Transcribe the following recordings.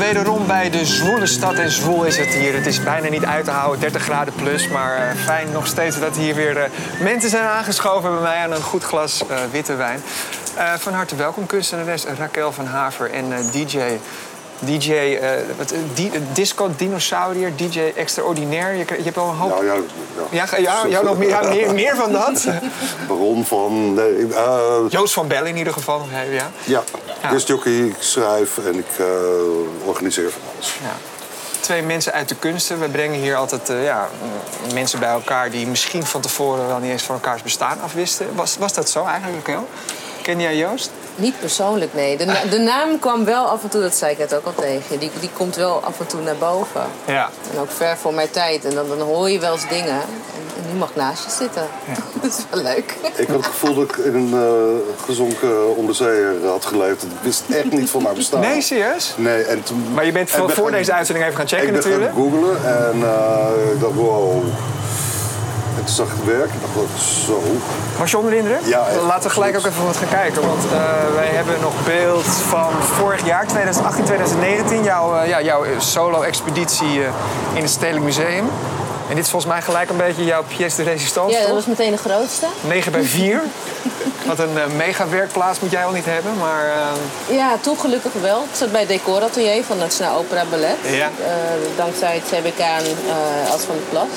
Wederom bij de zwoele stad. En zwoel is het hier. Het is bijna niet uit te houden, 30 graden plus. Maar uh, fijn nog steeds dat hier weer uh, mensen zijn aangeschoven bij mij aan een goed glas uh, witte wijn. van harte welkom, kunstenares Raquel van Haver en DJ DJ, uh, wat, di Disco Dinosaurier, DJ Extraordinair. Je, je hebt al een hoop. Nou, ja, ja. ja, ja, jou nog meer, ja, meer, meer, van dat. Baron van. Nee, uh, Joost van Bell in ieder geval. Ja, ja. ja. jockey, ik schrijf en ik uh, organiseer van alles. Ja. Twee mensen uit de kunsten. We brengen hier altijd ja, mensen bij elkaar die misschien van tevoren wel niet eens van elkaars bestaan afwisten. Was, was dat zo eigenlijk, Raquel? Ken jij Joost? Niet persoonlijk, nee. De, de, naam kwam wel af en toe, dat zei ik net ook al tegen Die, die komt wel af en toe naar boven. Ja. En ook ver voor mijn tijd. En dan, dan hoor je wel eens dingen. En, nu mag ik naast je zitten. Ja. dat is wel leuk. Ik had het gevoel dat ik in een uh, gezonken onderzeeër had geleefd. Ik wist echt niet van mijn bestaan. Nee, serieus? Nee. En toen, maar je bent voor, voor deze uitzending even gaan checken ik natuurlijk? Ik ben gaan googlen en uh, ik dacht, wow... En toen zag ik het werk en dacht zo. Was je onder de indruk? Ja. Laten we gelijk ook even wat gaan kijken. Want uh, wij hebben nog beeld van vorig jaar, 2018, 2019. Jouw, uh, ja, jouw solo-expeditie uh, in het Stedelijk Museum. En dit is volgens mij gelijk een beetje jouw pièce de résistance, Ja, dat was meteen de grootste. 9 bij 4. Wat een mega werkplaats moet jij al niet hebben, maar... Ja, toen gelukkig wel. Ik zat bij het decoratelier van het Nationaal Opera Ballet. Ja. dankzij het CBK als van de Plas.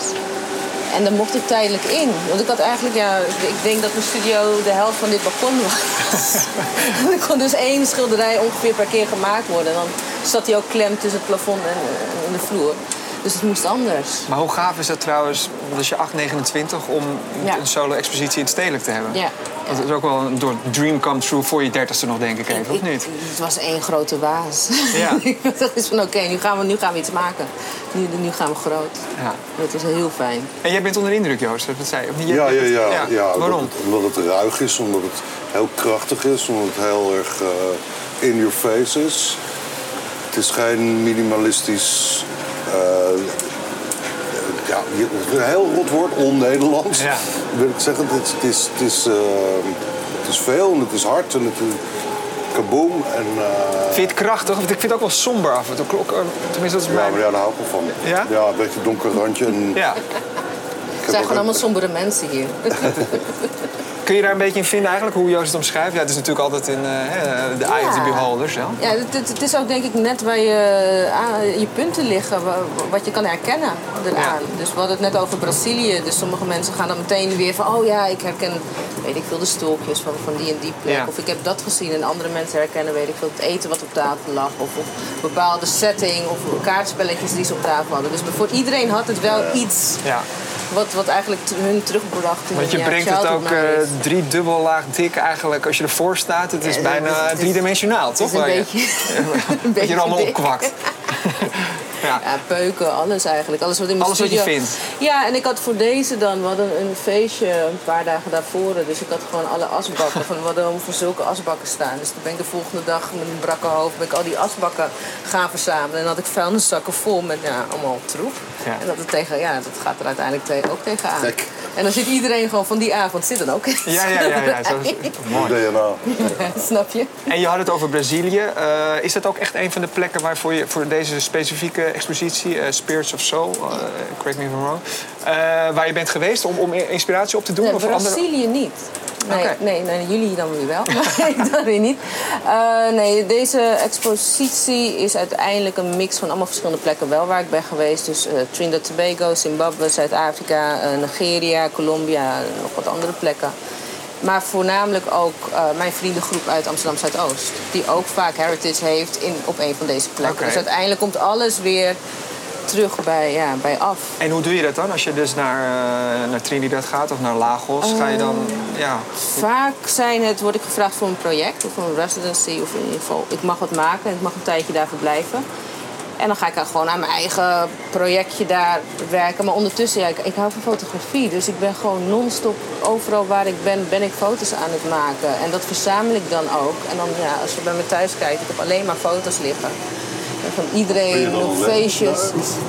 En dan mocht ik tijdelijk in. Want ik had eigenlijk, ja, ik denk dat mijn studio de helft van dit balkon was. er kon dus één schilderij ongeveer per keer gemaakt worden. En dan zat hij ook klem tussen het plafond en, en de vloer. Dus het moest anders. Maar hoe gaaf is dat trouwens, als je 829, om Ja. een solo-expositie in het stedelijk te hebben? Ja. Dat is ook wel een door dream come true voor je dertigste nog, denk ik even, of Ik- niet? Het was één grote waas. Ja. ik dacht eens van oké, nu, gaan we, nu gaan we iets maken. Nu, nu gaan we groot. Ja. Dat was heel fijn. En jij bent onder de indruk, Joost, dat zei je. Of niet? Je- Ja, ja, ja. ja, Waarom? Omdat het, omdat het ruig is, omdat het heel krachtig is, omdat het heel erg eh, in your face is. Het is geen minimalistisch. Eh, ja, een heel rot woord, on-Nederlands. Ja. Wil ik zeggen, het, is- het, is, het, is, eh, het is veel en het is hard en het is kaboom. En, eh, Vind je het krachtig? Want ik vind het ook wel somber af en toe. Klok- eh, Tenminste, dat is ja, mijn... maar ja, daar hou ik wel van. Ja? Ja, een beetje donker randje. En Ja. Het zijn gewoon allemaal sombere mensen hier. Kun je daar een beetje in vinden eigenlijk, hoe Joost het omschrijft? Ja, het is natuurlijk altijd in eh, de eye of the Ja. beholder. Ja. Ja, het, is ook denk ik net waar je, aan- je punten liggen, wa- wat je kan herkennen eraan. Dus we hadden het net over Brazilië. Dus sommige mensen gaan dan meteen weer van, oh ja, ik herken, weet ik veel, de stolkjes van, van die en die plek. Ja. Of ik heb dat gezien en andere mensen herkennen, weet ik veel, het eten wat op tafel lag. Of, of bepaalde setting of kaartspelletjes die ze op tafel hadden. Dus voor iedereen had het wel iets Ja. Wat, wat eigenlijk hun terugbracht. in Want je ja, brengt het ook eh memories. drie dubbel laag dik eigenlijk als je ervoor staat. Het is Ja, bijna het is- driedimensionaal, Het toch? is een je- beetje, een beetje er allemaal opkwakt. ja. Ja, peuken, alles eigenlijk. Alles wat in mijn Alles wat je vindt. Ja, en ik had voor deze dan, we hadden een feestje een paar dagen daarvoor. Dus ik had gewoon alle asbakken, van, we hadden voor zulke asbakken staan. Dus toen ben ik de volgende dag met een brakke hoofd ben ik al die asbakken gaan verzamelen. En dan had ik vuilniszakken vol met ja, allemaal troep. Ja. En dat, het tegen, ja, dat gaat er uiteindelijk te- ook tegenaan. En dan zit iedereen gewoon van die avond, zit dan ook. Ja, ja, ja, ja. Zo mooi. DNA. Snap je? En je had het over Brazilië. Eh, is dat ook echt een van de plekken waarvoor je voor deze specifieke expositie, eh, Spirits of Soul, eh, correct me if I'm wrong, eh, waar je bent geweest om, om inspiratie op te doen? Nee, of andere- Brazilië niet. Nee, nee, nee, jullie dan weer wel, maar ik dan weer niet. Eh, nee, deze expositie is uiteindelijk een mix van allemaal verschillende plekken wel waar ik ben geweest. Dus eh, Trinidad Tobago, Zimbabwe, Zuid-Afrika, eh, Nigeria, Colombia en nog wat andere plekken. Maar voornamelijk ook mijn vriendengroep uit Amsterdam Zuidoost. Die ook vaak heritage heeft in, op een van deze plekken. Dus uiteindelijk komt alles weer terug bij, ja, bij af. En hoe doe je dat dan? Als je dus naar, eh, naar Trinidad gaat of naar Lagos, ga je dan... Ja, Vaak zijn het, word ik gevraagd voor een project of een residency. Of in ieder geval, ik mag wat maken en ik mag een tijdje daar verblijven. En dan ga ik dan gewoon aan mijn eigen projectje daar werken. Maar ondertussen, ja, ik, ik hou van fotografie. Dus ik ben gewoon non-stop overal waar ik ben, ben ik foto's aan het maken. En dat verzamel ik dan ook. En dan, ja, als je bij me thuis kijkt, ik heb alleen maar foto's liggen. Van iedereen, alleen feestjes.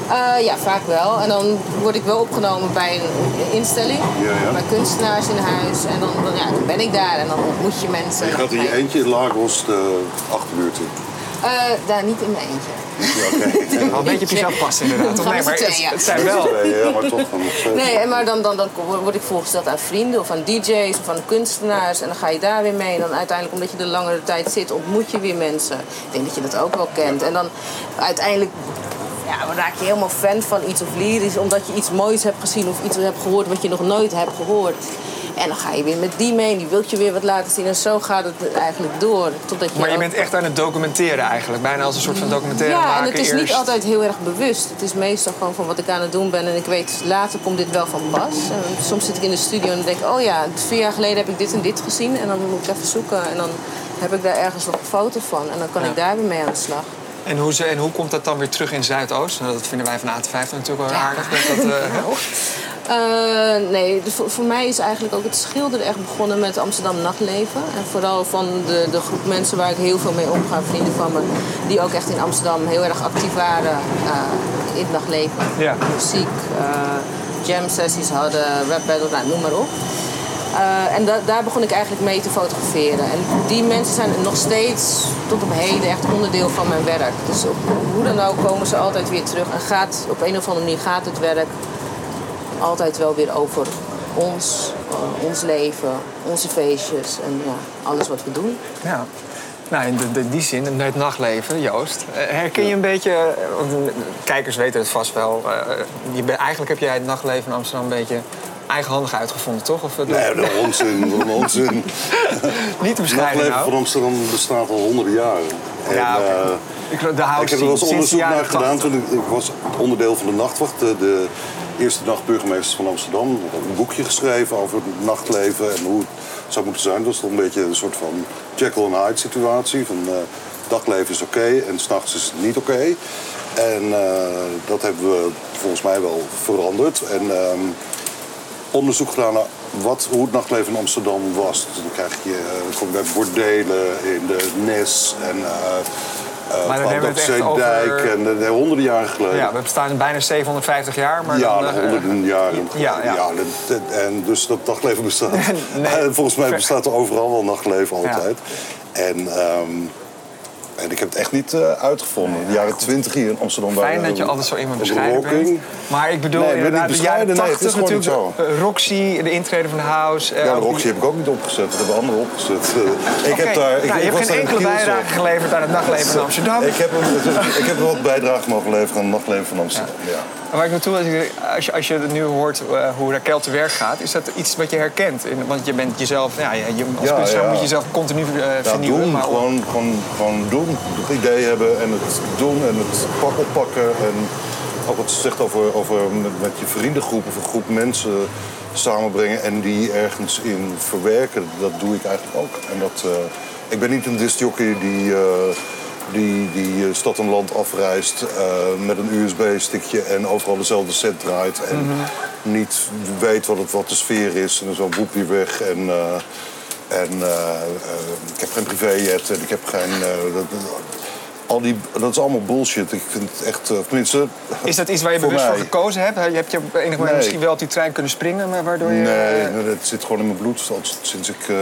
Eh, ja, vaak wel. En dan word ik wel opgenomen bij een instelling. Ja, ja. Bij kunstenaars in huis. En dan, dan, ja, dan ben ik daar en dan ontmoet je mensen. Je gaat in je eentje in Lagos de achterbuurt in. Eh, daar niet in mijn eentje. Ja, oké. Wel een beetje op jezelf passen inderdaad. Nee, maar het, zijn wel... Ja, maar toch van Nee, en maar dan, dan, dan word ik voorgesteld aan vrienden of aan DJ's of aan kunstenaars. En dan ga je daar weer mee. En dan uiteindelijk, omdat je er langere tijd zit, ontmoet je weer mensen. Ik denk dat je dat ook wel kent. En dan uiteindelijk ja, dan raak je helemaal fan van iets of lyrisch. Omdat je iets moois hebt gezien of iets hebt gehoord wat je nog nooit hebt gehoord. En dan ga je weer met die mee en die wilt je weer wat laten zien. En zo gaat het eigenlijk door. Totdat je Maar je ook- bent echt aan het documenteren eigenlijk. Bijna als een soort van documentaire ja, maken en het is eerst. niet altijd heel erg bewust. Het is meestal gewoon van wat ik aan het doen ben. En ik weet, later komt dit wel van pas. En soms zit ik in de studio en denk ik... oh ja, vier jaar geleden heb ik dit en dit gezien. En dan moet ik even zoeken. En dan heb ik daar ergens nog een foto van. En dan kan Ja. ik daar weer mee aan de slag. En hoe, ze, en hoe komt dat dan weer terug in Zuidoost? Nou, dat vinden wij van AT5 natuurlijk wel aardig. Dat dat, eh, Eh, nee, dus voor, voor mij is eigenlijk ook het schilderen echt begonnen met Amsterdam nachtleven. En vooral van de, de groep mensen waar ik heel veel mee omga, vrienden van me, die ook echt in Amsterdam heel erg actief waren eh, in het nachtleven. Ja. Muziek, eh, jam sessies hadden, rap battle, nou, noem maar op. En da- daar begon ik eigenlijk mee te fotograferen. En die mensen zijn nog steeds tot op heden echt onderdeel van mijn werk. Dus op, hoe dan ook komen ze altijd weer terug. En gaat, op een of andere manier gaat het werk altijd wel weer over ons, eh, ons leven, onze feestjes en ja, alles wat we doen. ja. Nou, in de, de- die zin, in het nachtleven, Joost. eh, Herken je een beetje, eh, want kijkers weten het vast wel. eh, je bent- eigenlijk heb jij het nachtleven in Amsterdam een beetje eigenhandig uitgevonden, toch? Of, Nee, dat is onzin. Dat onzin. niet te Het bescheiden nachtleven nou. van Amsterdam bestaat al honderden jaren. En, Ja, Ik, de ik heb er wel eens onderzoek naar gedaan 80. toen ik, ik was onderdeel van de nachtwacht. De, de eerste nachtburgemeester van Amsterdam. Een boekje geschreven over het nachtleven en hoe het zou moeten zijn. Dat was toch een beetje een soort van Jekyll and Hyde situatie. Van, eh, dagleven is oké en s'nachts is het niet oké. En eh, dat hebben we volgens mij wel veranderd. En ehm, onderzoek gedaan naar wat, hoe het nachtleven in Amsterdam was. Dan krijg je, eh, bij bordelen in de Nes en Maar dan hebben we het echt Dijk over- en uh, honderden jaren geleden. Ja, we bestaan bijna 750 jaar, maar ja, dan... de eh, honderden jaren. ja, ja. dat- dat- en dus dat nachtleven bestaat. Nee. En volgens mij bestaat er overal wel nachtleven altijd. En, ehm, en ik heb het echt niet eh, uitgevonden. De jaren twintig hier in Amsterdam. Fijn dat je altijd zo iemand bescheiden bent. Maar ik bedoel, Nee, ik inderdaad, de jaren bescheiden, nee, het 80 is gewoon niet natuurlijk. eh, Roxy, de intrede van de house. eh, Ja, Roxy die- heb ik ook niet opgezet. Dat hebben anderen opgezet. Ik heb daar, ik, nou, je ik hebt geen enkele bijdrage geleverd aan het nachtleven in Amsterdam. Ik heb, ik heb wel wat bijdrage mogen leveren aan het nachtleven van Amsterdam. Ja. Maar waar ik naartoe als je, als je nu hoort hoe Raquel te werk gaat, is dat iets wat je herkent? In- want je bent jezelf, ja, je, als Ja, kunstenaar moet je jezelf continu vernieuwen. doen, maar gewoon, gewoon, gewoon doen. Het idee hebben en het doen en het pak oppakken. En ook wat ze zegt over, over met, met je vriendengroep of een groep mensen samenbrengen en die ergens in verwerken. Dat doe ik eigenlijk ook. En dat, eh, ik ben niet een discjockey die, eh, die, die eh, stad en land afreist met een USB-stickje en overal dezelfde set draait. En niet weet wat, het, wat de sfeer is. En dan zo boep je weg. En, en eh, eh, ik heb geen privéjet en ik heb geen. eh, dat, dat- al die, dat is allemaal bullshit. Ik vind het echt. tenminste. is dat iets waar je voor bewust mij. voor gekozen hebt? Je hebt je op enig moment Nee. misschien wel op die trein kunnen springen, maar waardoor je... Nee, nee, dat zit gewoon in mijn bloed. Sinds ik, eh,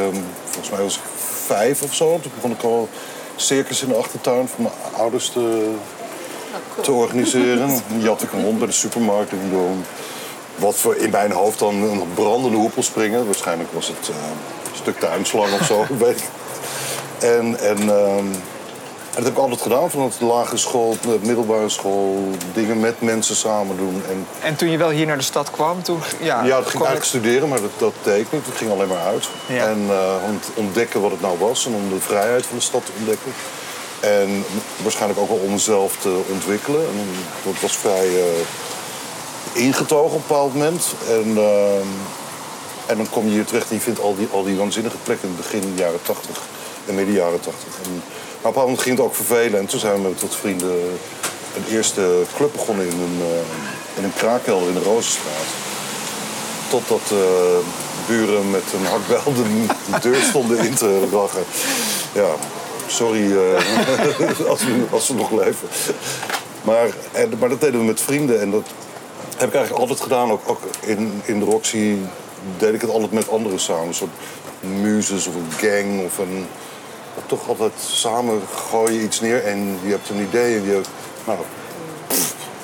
volgens mij was ik vijf of zo. Toen begon ik al circus in de achtertuin van mijn ouders te, te organiseren. Dan jat ik een hond bij de supermarkt. En wat voor in mijn hoofd dan een brandende hoepel springen. Waarschijnlijk was het eh, stuk tuinslang of zo, weet ik. En, en, ehm, en dat heb ik altijd gedaan. Vanuit de lagere school, de middelbare school. Dingen met mensen samen doen. En En toen je wel hier naar de stad kwam, toen... Ja, ja, dat ging eigenlijk studeren, maar dat, dat deed niet. Het ging alleen maar uit. Ja. En eh, om te ontdekken wat het nou was en om de vrijheid van de stad te ontdekken. En waarschijnlijk ook wel om mezelf te ontwikkelen. En dat was vrij eh, ingetogen op een bepaald moment. En, ehm, en dan kom je hier terecht en je vindt al die, al die waanzinnige plekken begin jaren 80 en midden jaren 80. En, maar op een moment ging het ook vervelen. En toen zijn we wat vrienden een eerste club begonnen in een, eh, in een kraakkelder in de Rozenstraat. Totdat eh, buren met een hakbel de, de deur stonden in te lachen. Ja, sorry eh, als, we, als we nog leven. Maar, en, maar dat deden we met vrienden. En dat heb ik eigenlijk altijd gedaan. Ook, ook in, in de Roxy deed ik het altijd met anderen samen. Een soort muzes of een gang of een... Toch altijd samen gooi je iets neer en je hebt een idee en je, nou,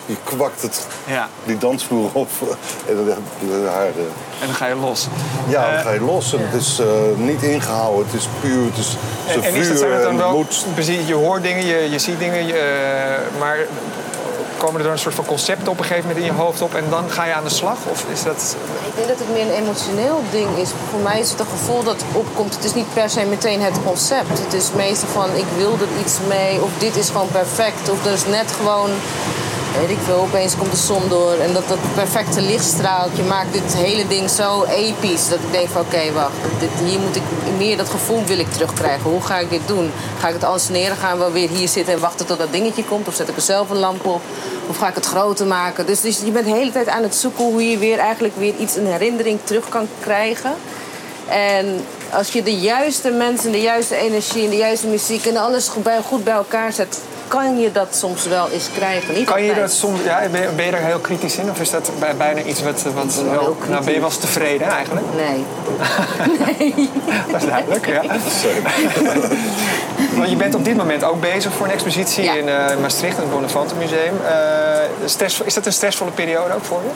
je kwakt het, Ja. die dansvloer op en dan haar. eh, En dan ga je los. ja, dan Eh, ga je los. En het is eh, niet ingehouden, het is puur, het is, het is En, en is vuur dat, dan en wel, moed. precies, je hoort dingen, je, je ziet dingen, je, maar komen er een soort van concepten op een gegeven moment in je hoofd op en dan ga je aan de slag? Of is dat... Ik denk dat het meer een emotioneel ding is. Voor mij is het een gevoel dat opkomt. Het is niet per se meteen het concept. Het is meestal van ik wil er iets mee of dit is gewoon perfect. Of er is net gewoon, weet ik veel, opeens komt de zon door en dat dat perfecte lichtstraaltje maakt dit hele ding zo episch. Dat ik denk van oké, wacht, dit, hier moet ik meer dat gevoel wil ik terugkrijgen. Hoe ga ik dit doen? Ga ik het anseneren? Gaan we weer hier zitten en wachten tot dat dingetje komt? Of zet ik er zelf een lamp op? Of ga ik het groter maken? Dus, dus je bent de hele tijd aan het zoeken hoe je weer eigenlijk weer iets, een herinnering terug kan krijgen. En als je de juiste mensen, de juiste energie en de juiste muziek en alles goed bij, goed bij elkaar zet, kan je dat soms wel eens krijgen. Niet Kan je dat soms, ja, ben, je, ben je daar heel kritisch in? Of is dat bij- bijna iets wat, wat heel nou, ben je wel eens tevreden eigenlijk? Nee. nee. Dat is duidelijk, ja. Want je bent op dit moment ook bezig voor een expositie Ja. in eh, Maastricht, in het Bonnefante Museum. Eh, stress, is dat een stressvolle periode ook voor je?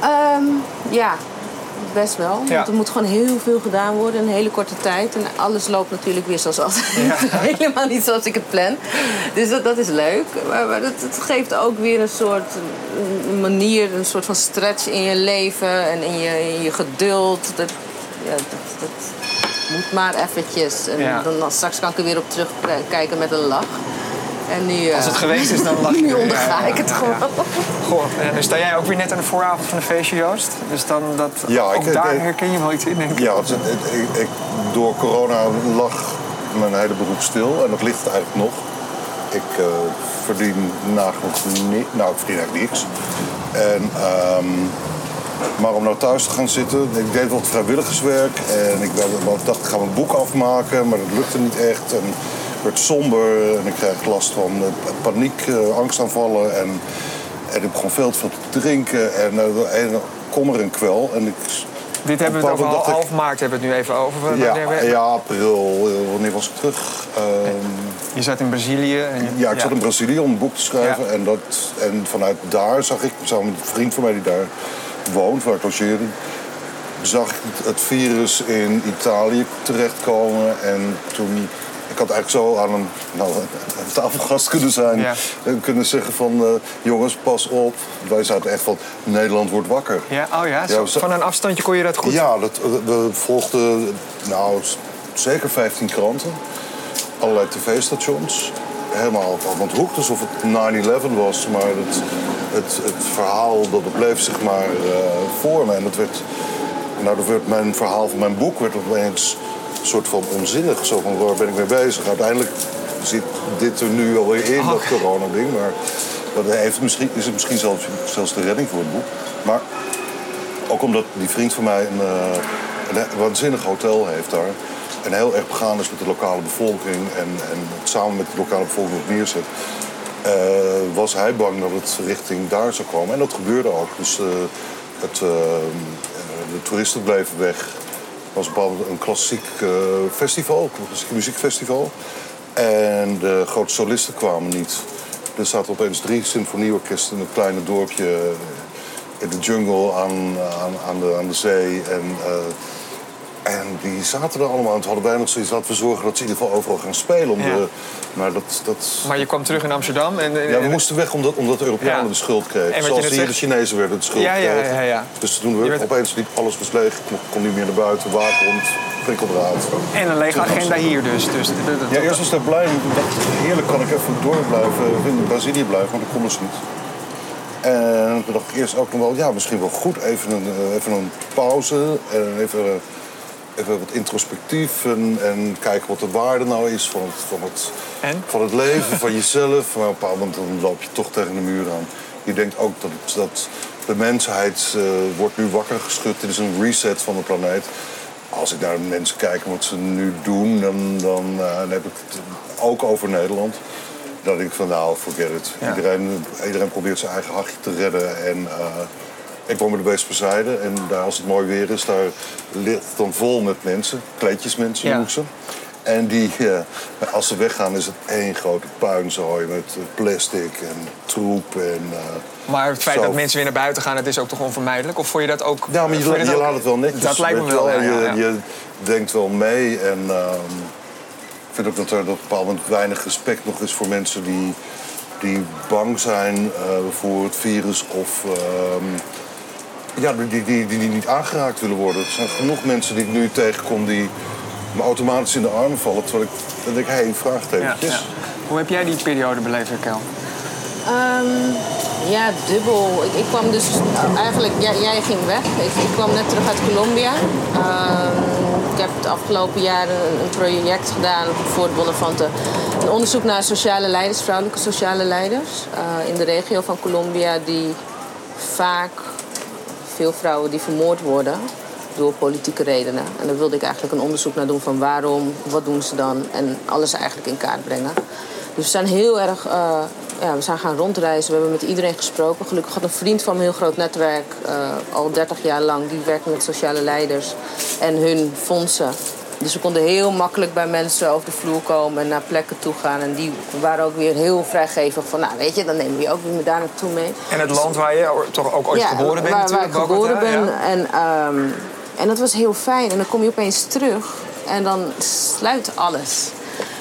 Ehm, ja, best wel. Ja. Want er moet gewoon heel veel gedaan worden in een hele korte tijd. En alles loopt natuurlijk weer zoals altijd. Helemaal niet zoals ik het plan. Dus dat, dat is leuk. Maar, maar dat, het geeft ook weer een soort een manier, een soort van stretch in je leven en in je, in je geduld. Dat, ja, dat, dat moet maar eventjes. En dan, dan straks kan ik er weer op terugkijken met een lach. En nu, Als eh, het geweest is, dan lach je nu onderga Ja, ik het ja, gewoon. ja. Goh, en dan sta jij ook weer net aan de vooravond van een feestje, Joost. Dus dan dat, Ja, ook ik- daar ik- herken je wel iets in, denk ik. Ja, het, het- ik, ik- door corona lag mijn hele beroep stil en dat ligt eigenlijk nog. Ik eh, verdien nagenoeg niet, nou ik verdien eigenlijk niks. En, ehm, maar om nou thuis te gaan zitten, ik deed wat vrijwilligerswerk en ik dacht ik ga mijn boek afmaken, maar dat lukte niet echt. En werd somber en ik kreeg last van eh, paniek, eh, angstaanvallen en, en ik begon veel te veel te drinken en, eh, en kommer en kwel. En ik, Dit hebben we het een over half maart hebben we het nu even over. Ja, we- ja, april. Wanneer was ik terug? Ehm, Je zat in Brazilië. En je- ja, ik zat in Brazilië om een boek te schrijven. Ja. En, dat, en vanuit daar zag ik, samen met een vriend van mij die daar woont, waar ik logeerde, zag ik het, het virus in Italië terechtkomen. En toen, ik had eigenlijk zo aan een, nou, een tafelgast kunnen zijn. Ja. En kunnen zeggen van, eh, jongens, pas op. Wij zaten echt van, Nederland wordt wakker. Ja, oh ja, zo- van een afstandje kon je dat goed. Ja, dat, we volgden nou, zeker 15 kranten. Allerlei tv-stations. Helemaal van het hoek, alsof het 9-11 was. Maar het, het, het verhaal dat het bleef zich maar eh, voor me. En dat werd, nou, dat werd mijn verhaal van mijn boek werd opeens een soort van onzinnig. Zo van, waar ben ik mee bezig? Uiteindelijk zit dit er nu alweer in, dat corona-ding. Maar dat heeft misschien, is het misschien zelfs, zelfs de redding voor het boek. Maar ook omdat die vriend van mij een, eh, een waanzinnig hotel heeft daar. En heel erg begaan is met de lokale bevolking. En, en samen met de lokale bevolking op neerzet. eh, was hij bang dat het richting daar zou komen. En dat gebeurde ook. Dus eh, het, de toeristen bleven weg. Was bepaald een klassiek eh, festival, een muziekfestival. En de grote solisten kwamen niet. Er zaten opeens drie symfonieorkesten in een kleine dorpje eh, in de jungle aan, aan, aan, de, aan de zee. En, eh, en die zaten er allemaal. En toen hadden wij nog zoiets, laten we zorgen dat ze in ieder geval overal gaan spelen. Om Ja. de, maar dat, dat, Maar je kwam terug in Amsterdam. En, en- ja, we en- moesten weg omdat, omdat de Europeanen Ja. de schuld kregen. Zoals hier de Chinezen werden de schuld Ja, ja, kregen. ja, ja. Dus toen we werd- opeens liep alles was leeg. Ik kon niet meer naar buiten. Waakhond, prikkeldraad. en een lege agenda hier dus. dus dat- dat- Ja, eerst was ik blij. Ik heerlijk kan ik even door blijven, in Brazilië blijven, maar dat kon dus niet. En toen dacht ik eerst ook nog wel, ja, misschien wel goed even een, eh, even een pauze. En even, eh, even wat introspectief en, en kijken wat de waarde nou is van het, van het, En? van het leven, van jezelf. Maar op een bepaald moment dan loop je toch tegen de muur aan. Je denkt ook dat, het- dat de mensheid eh, wordt nu wakker geschud. Dit is een reset van de planeet. Als ik naar de mensen kijk wat ze nu doen, dan, dan, eh, dan heb ik het ook over Nederland. Dan denk ik van nou, forget it. Ja. Iedereen, iedereen probeert zijn eigen hachje te redden. En eh, ik woon bij de Weesperzijde. En daar, als het mooi weer is, daar ligt het dan vol met mensen. Kleedjesmensen Ja. noem ik ze. En die, eh, als ze weggaan is het één grote puinzooi met eh, plastic en troep. En, eh, Maar het feit zo. dat mensen weer naar buiten gaan, dat is ook toch onvermijdelijk? Of vond je dat ook... Ja, maar je, ook- laat het wel netjes. Dat lijkt me wel, ja, ja, je denkt wel mee en ehm, ik vind ook dat er op een bepaald moment weinig respect nog is voor mensen die, die bang zijn eh, voor het virus of ehm, ja, die, die, die, die niet aangeraakt willen worden. Er zijn genoeg mensen die ik nu tegenkom die me automatisch in de armen vallen. Terwijl ik dan denk, hé, hey, Ja, vraagtekentjes. ja. Hoe heb jij die periode beleefd, Kel? Ehm, ja, dubbel. Ik, ik kwam dus eigenlijk, jij, jij ging weg. Ik, ik kwam net terug uit Colombia. Ehm, ik heb het afgelopen jaar een, een project gedaan voor het Bonnefante. Een onderzoek naar sociale leiders, vrouwelijke sociale leiders. eh, in de regio van Colombia die vaak veel vrouwen die vermoord worden door politieke redenen. En daar wilde ik eigenlijk een onderzoek naar doen van waarom, wat doen ze dan en alles eigenlijk in kaart brengen. Dus we zijn heel erg, eh, ja, we zijn gaan rondreizen. We hebben met iedereen gesproken. Gelukkig had een vriend van een heel groot netwerk, eh, al 30 jaar lang. Die werkt met sociale leiders en hun fondsen. Dus we konden heel makkelijk bij mensen over de vloer komen en naar plekken toe gaan. En die waren ook weer heel vrijgevig van, nou weet je, dan nemen we je ook weer daar naartoe mee. En het land waar je toch ook ooit geboren bent waar, waar ik geboren Bogota, ben. ja. En, ehm, en dat was heel fijn. En dan kom je opeens terug en dan sluit alles.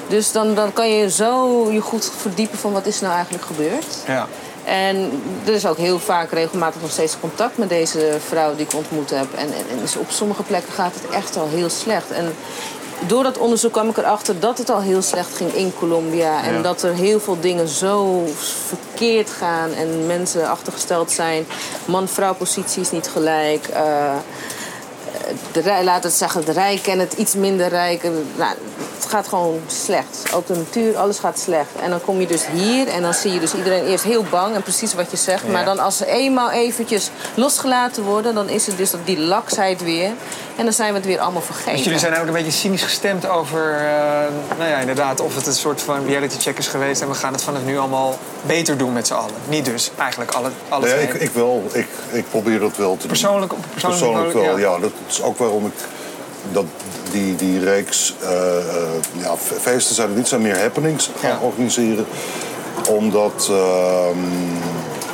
Dus dan, dan kan je zo je goed verdiepen van wat is nou eigenlijk gebeurd. Ja. En er is ook heel vaak regelmatig nog steeds contact met deze vrouw die ik ontmoet heb. En, en, en op sommige plekken gaat het echt al heel slecht. En door dat onderzoek kwam ik erachter dat het al heel slecht ging in Colombia. En Ja. dat er heel veel dingen zo verkeerd gaan en mensen achtergesteld zijn. Man-vrouw positie is niet gelijk. Eh, de rij, laat het zeggen, de rijk en het iets minder rijk. Nou, het gaat gewoon slecht. Ook de natuur, alles gaat slecht. En dan kom je dus hier en dan zie je dus iedereen eerst heel bang. En precies wat je zegt. Maar Ja. dan als ze eenmaal eventjes losgelaten worden... dan is het dus dat die laksheid weer. En dan zijn we het weer allemaal vergeten. Dus jullie zijn eigenlijk een beetje cynisch gestemd over, eh, nou ja, inderdaad, of het een soort van reality check is geweest en we gaan het vanaf nu allemaal beter doen met z'n allen. Niet dus, eigenlijk alle, alle Nee, ik, ik wel. Ik, ik probeer dat wel te doen. Persoonlijk, op persoonlijk, Persoonlijk niveau, wel, ja. Dat is ook waarom ik dat die, die reeks eh, eh, ja, fe- feesten zijn niet, zijn meer happenings gaan Ja. organiseren. Omdat, ehm,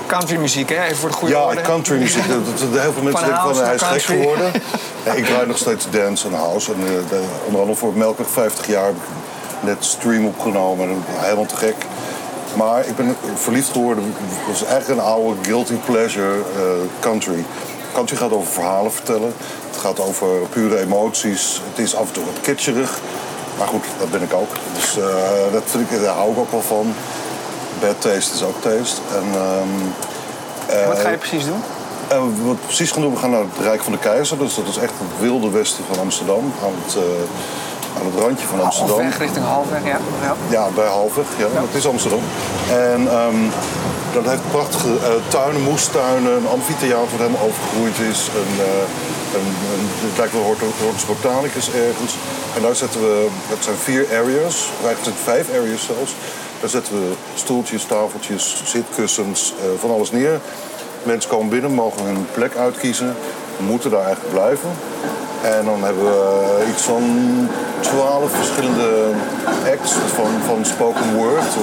Countrymuziek, hè? Even voor de goede ja, country muziek, dat- heel veel mensen Van denken van hij is gek country. geworden. Ja, ik draai nog steeds dance en house. En, eh, de- onder andere voor Melkweg 50 jaar heb ik net stream opgenomen. En helemaal te gek. Maar ik ben verliefd geworden. Het was eigenlijk een oude guilty pleasure country. Country gaat over verhalen vertellen. Het gaat over pure emoties. Het is af en toe wat kitscherig. Maar goed, dat ben ik ook. Dus eh, dat vind ik, daar hou ik ook wel van. Bad taste is ook taste. En, ehm, Wat eh, ga je precies doen? en wat we precies gaan doen, we gaan naar het Rijk van de Keizer. Dus dat is echt het wilde westen van Amsterdam. Aan het, eh, aan het randje van Amsterdam. Halfweg, richting halfweg, ja. ja. Ja, bij Halvig. Ja, Dat is Amsterdam. En ehm, dat heeft prachtige eh, tuinen, moestuinen, een amfitheater wat helemaal overgegroeid is. Eh, het lijkt wel Hortus Botanicus ergens. En daar zetten we, dat zijn vier areas, eigenlijk zijn vijf areas zelfs. Daar zetten we stoeltjes, tafeltjes, zitkussens, eh, van alles neer. Mensen komen binnen, mogen hun plek uitkiezen, moeten daar eigenlijk blijven. En dan hebben we iets van twaalf verschillende acts van, van spoken word.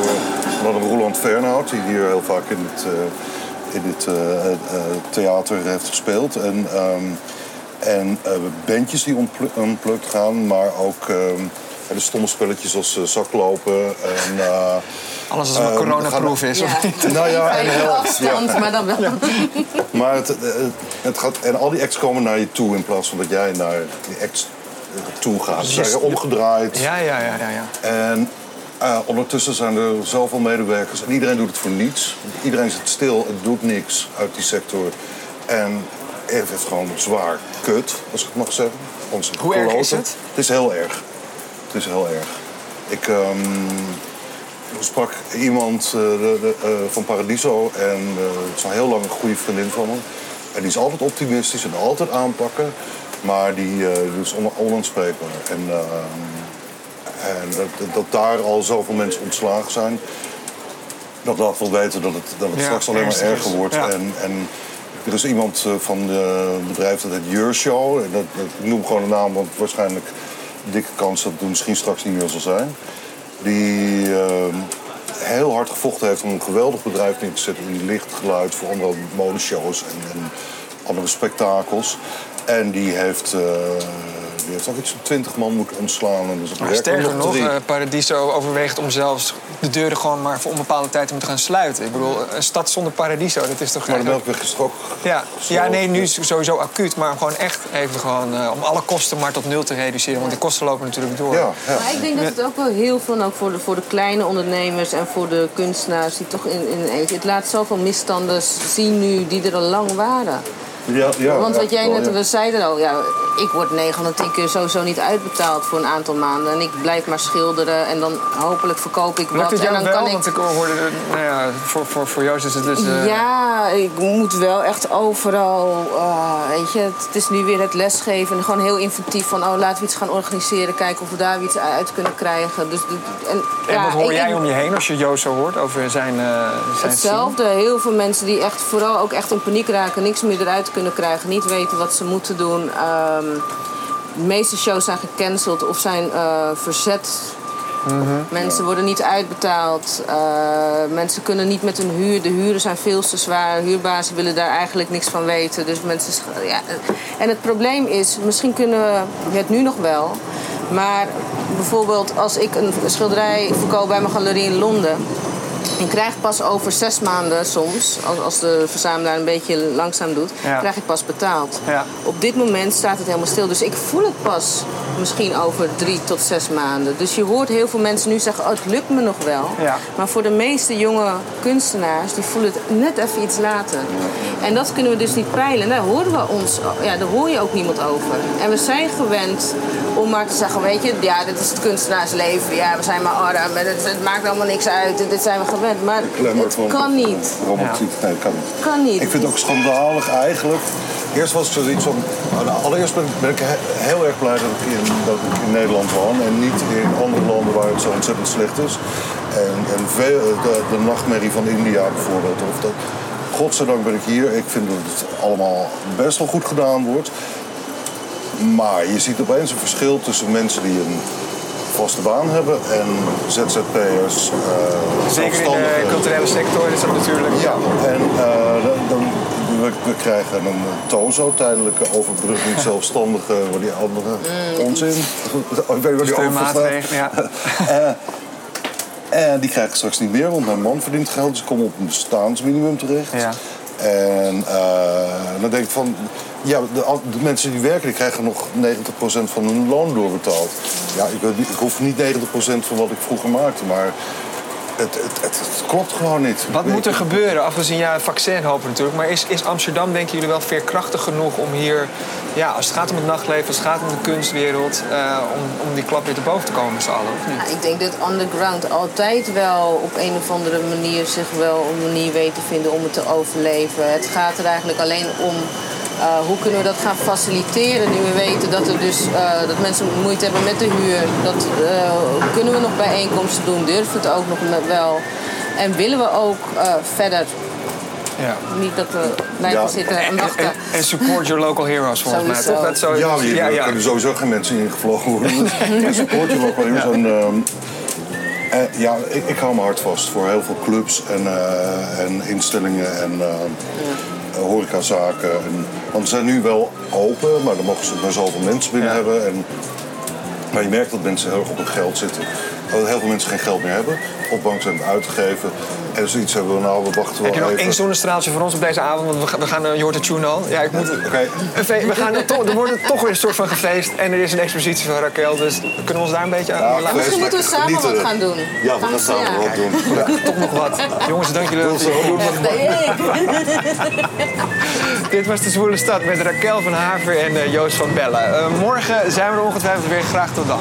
Onder andere Roland Fernhout, die hier heel vaak in het, eh, in het eh, eh, theater heeft gespeeld. En, ehm, en eh, bandjes die ontplu- unplugged gaan, maar ook ehm, de stomme spelletjes als eh, zaklopen. En, eh, Alles als het maar Ehm, coronaproof is. Ja. of niet? nou ja, en heel, ja. maar dan wel. Maar het, het, gaat, en al die acts komen naar je toe in plaats van dat jij naar die acts toe gaat. Ze Dus zijn omgedraaid. Ja, ja, ja, ja. ja. En eh, ondertussen zijn er zoveel medewerkers en iedereen doet het voor niets. Iedereen zit stil, het doet niks uit die sector. En heeft het gewoon zwaar kut, als ik het mag zeggen. Onze Hoe erg is het? Het is heel erg. Het is heel erg. Ik ehm, sprak iemand eh, de- eh, van Paradiso en eh, het is al heel lang een goede vriendin van me. En die is altijd optimistisch en altijd aanpakken, maar die eh, is on- onanspreekbaar. En, ehm, en dat, dat daar al zoveel mensen ontslagen zijn, dat laat wel weten dat het, dat het Ja, straks alleen maar erger wordt. Ja. En, en er is iemand eh, van het bedrijf dat heet Your Show. En dat, dat- ik noem gewoon de naam, want waarschijnlijk dikke kans dat het misschien straks niet meer zal zijn. Die ehm, heel hard gevochten heeft om een geweldig bedrijf neer te zetten in licht, geluid voor andere modeshows en, en andere spektakels. En die heeft, eh, die heeft ook iets van 20 man moeten ontslaan. En dus het Maar sterker nog eh, Paradiso overweegt om zelfs de deuren gewoon maar voor onbepaalde tijd te moeten gaan sluiten. Ik bedoel, een stad zonder Paradiso, dat is toch maar de melkweg is toch ook Ja, ja, nee, nu is het sowieso acuut, maar gewoon echt even gewoon eh, om alle kosten maar tot nul te reduceren. Want die kosten lopen natuurlijk door. Ja, ja. Maar ik denk dat het ook wel heel veel, ook voor de, voor de kleine ondernemers en voor de kunstenaars die toch in, in. Het laat zoveel misstanden zien nu die er al lang waren. Ja, ja Want wat jij net, ja. we zeiden al, ja, ik word 9 van de 10 keer sowieso niet uitbetaald voor een aantal maanden. En ik blijf maar schilderen en dan hopelijk verkoop ik wat. het En jou dan wel? kan ik Want ik hoorde, eh, nou ja, voor, voor, voor Joost is het dus... eh, Ja, ik moet wel echt overal, ah, weet je, het is nu weer het lesgeven. En gewoon heel inventief van, oh, laten we iets gaan organiseren. Kijken of we daar iets uit kunnen krijgen. Dus, de- en, En ja, wat hoor ik- jij ik- om je heen als je Joost zo hoort over zijn, eh zijn Hetzelfde. Heel veel mensen die echt vooral ook echt in paniek raken. Niks meer eruit kunnen krijgen. Niet weten wat ze moeten doen. Ehm, de meeste shows zijn gecanceld of zijn eh, verzet. Mensen worden niet uitbetaald. Eh, mensen kunnen niet met hun huur. De huren zijn veel te zwaar. Huurbazen willen daar eigenlijk niks van weten. Dus mensen. Ja. En het probleem is, misschien kunnen we het nu nog wel. Maar bijvoorbeeld als ik een schilderij verkoop bij mijn galerie in Londen. Ik krijg pas over zes maanden soms, als, als de verzamelaar een beetje langzaam doet, Ja. krijg ik pas betaald. Ja. Op dit moment staat het helemaal stil. Dus ik voel het pas misschien over drie tot zes maanden. Dus je hoort heel veel mensen nu zeggen, oh, het lukt me nog wel. Ja. Maar voor de meeste jonge kunstenaars, die voelen het net even iets later. En dat kunnen we dus niet peilen. Daar horen we ons, ja, daar hoor je ook niemand over. En we zijn gewend om maar te zeggen, weet je, ja, dit is het kunstenaarsleven. Ja, we zijn maar arm, het, het maakt allemaal niks uit. Dit zijn we gewend. Maar het kan niet. Romantiek, nee, kan niet. Kan niet. Ik vind het ook schandalig eigenlijk. Eerst was het zoiets van. nou, allereerst ben, ik he- heel erg blij dat ik, in, dat ik in Nederland woon en niet in andere landen waar het zo ontzettend slecht is. En, en veel, de, de nachtmerrie van India bijvoorbeeld. Of dat, godzijdank ben ik hier. Ik vind dat het allemaal best wel goed gedaan wordt. Maar je ziet opeens een verschil tussen mensen die een vaste baan hebben en ZZP'ers. eh, Zeker in de culturele sector is dat natuurlijk... Ja, en eh, dan, dan- we, we krijgen een TOZO, tijdelijke overbrugging zelfstandigen, waar die andere onzin. Ik weet waar die ja. En die krijgen straks niet meer, want mijn man verdient geld, dus ik kom op een bestaansminimum terecht. Ja. En eh, dan denk ik van, ja, de, de mensen die werken, die krijgen nog 90% van hun loon doorbetaald. Ja, ik, ik hoef niet 90% van wat ik vroeger maakte, maar het, het, het, het klopt gewoon niet. Wat moet er gebeuren? Afgezien, ja, vaccin hopen natuurlijk. Maar is, is Amsterdam, denken jullie, wel veerkrachtig genoeg om hier... Ja, als het gaat om het nachtleven, als het gaat om de kunstwereld... eh, om, om die klap weer te boven te komen met z'n allen, of niet? Ja, ik denk dat underground altijd wel op een of andere manier zich wel een manier weet te vinden om het te overleven. Het gaat er eigenlijk alleen om eh, hoe kunnen we dat gaan faciliteren nu we weten dat, er dus, eh, dat mensen moeite hebben met de huur. Dat, eh, kunnen we nog bijeenkomsten doen? Durven we het ook nog met wel? En willen we ook eh, verder? Ja. Niet dat we blijven Ja. zitten en En, wachten. en, en support your local heroes, volgens mij. Toch? Dat zo, Ja, hier ja, ja. kunnen sowieso geen mensen ingevlogen worden. En support je ook wel eens. En, ehm, eh, ja, ik, ik hou me hard vast voor heel veel clubs en, eh, en instellingen en eh, horecazaken. En, want ze zijn nu wel open, maar dan mogen ze maar zoveel mensen binnen Ja. hebben. En, maar je merkt dat mensen heel erg op hun geld zitten. Dat heel veel mensen geen geld meer hebben, op bank zijn uitgegeven. En zoiets hebben we nou, we wachten wel Heb je nog één zonnestraaltje voor ons op deze avond? Want we gaan, we gaan eh, je hoort de tune al. Ja, ik moet... Fe- we gaan er, toch, er wordt toch weer een soort van gefeest. En er is een expositie van Raquel. Dus kunnen we ons daar een beetje aan Ja, laten? Misschien moeten we samen Genieten. wat gaan doen. Ja, we gaan we- samen ja. wat doen. Toch nog wat. Jongens, dank jullie wel. Dit was de Zwoele Stad met Raquel van Haver en eh, Joost van Bellen. Eh, morgen zijn we er ongetwijfeld weer. Graag tot dan.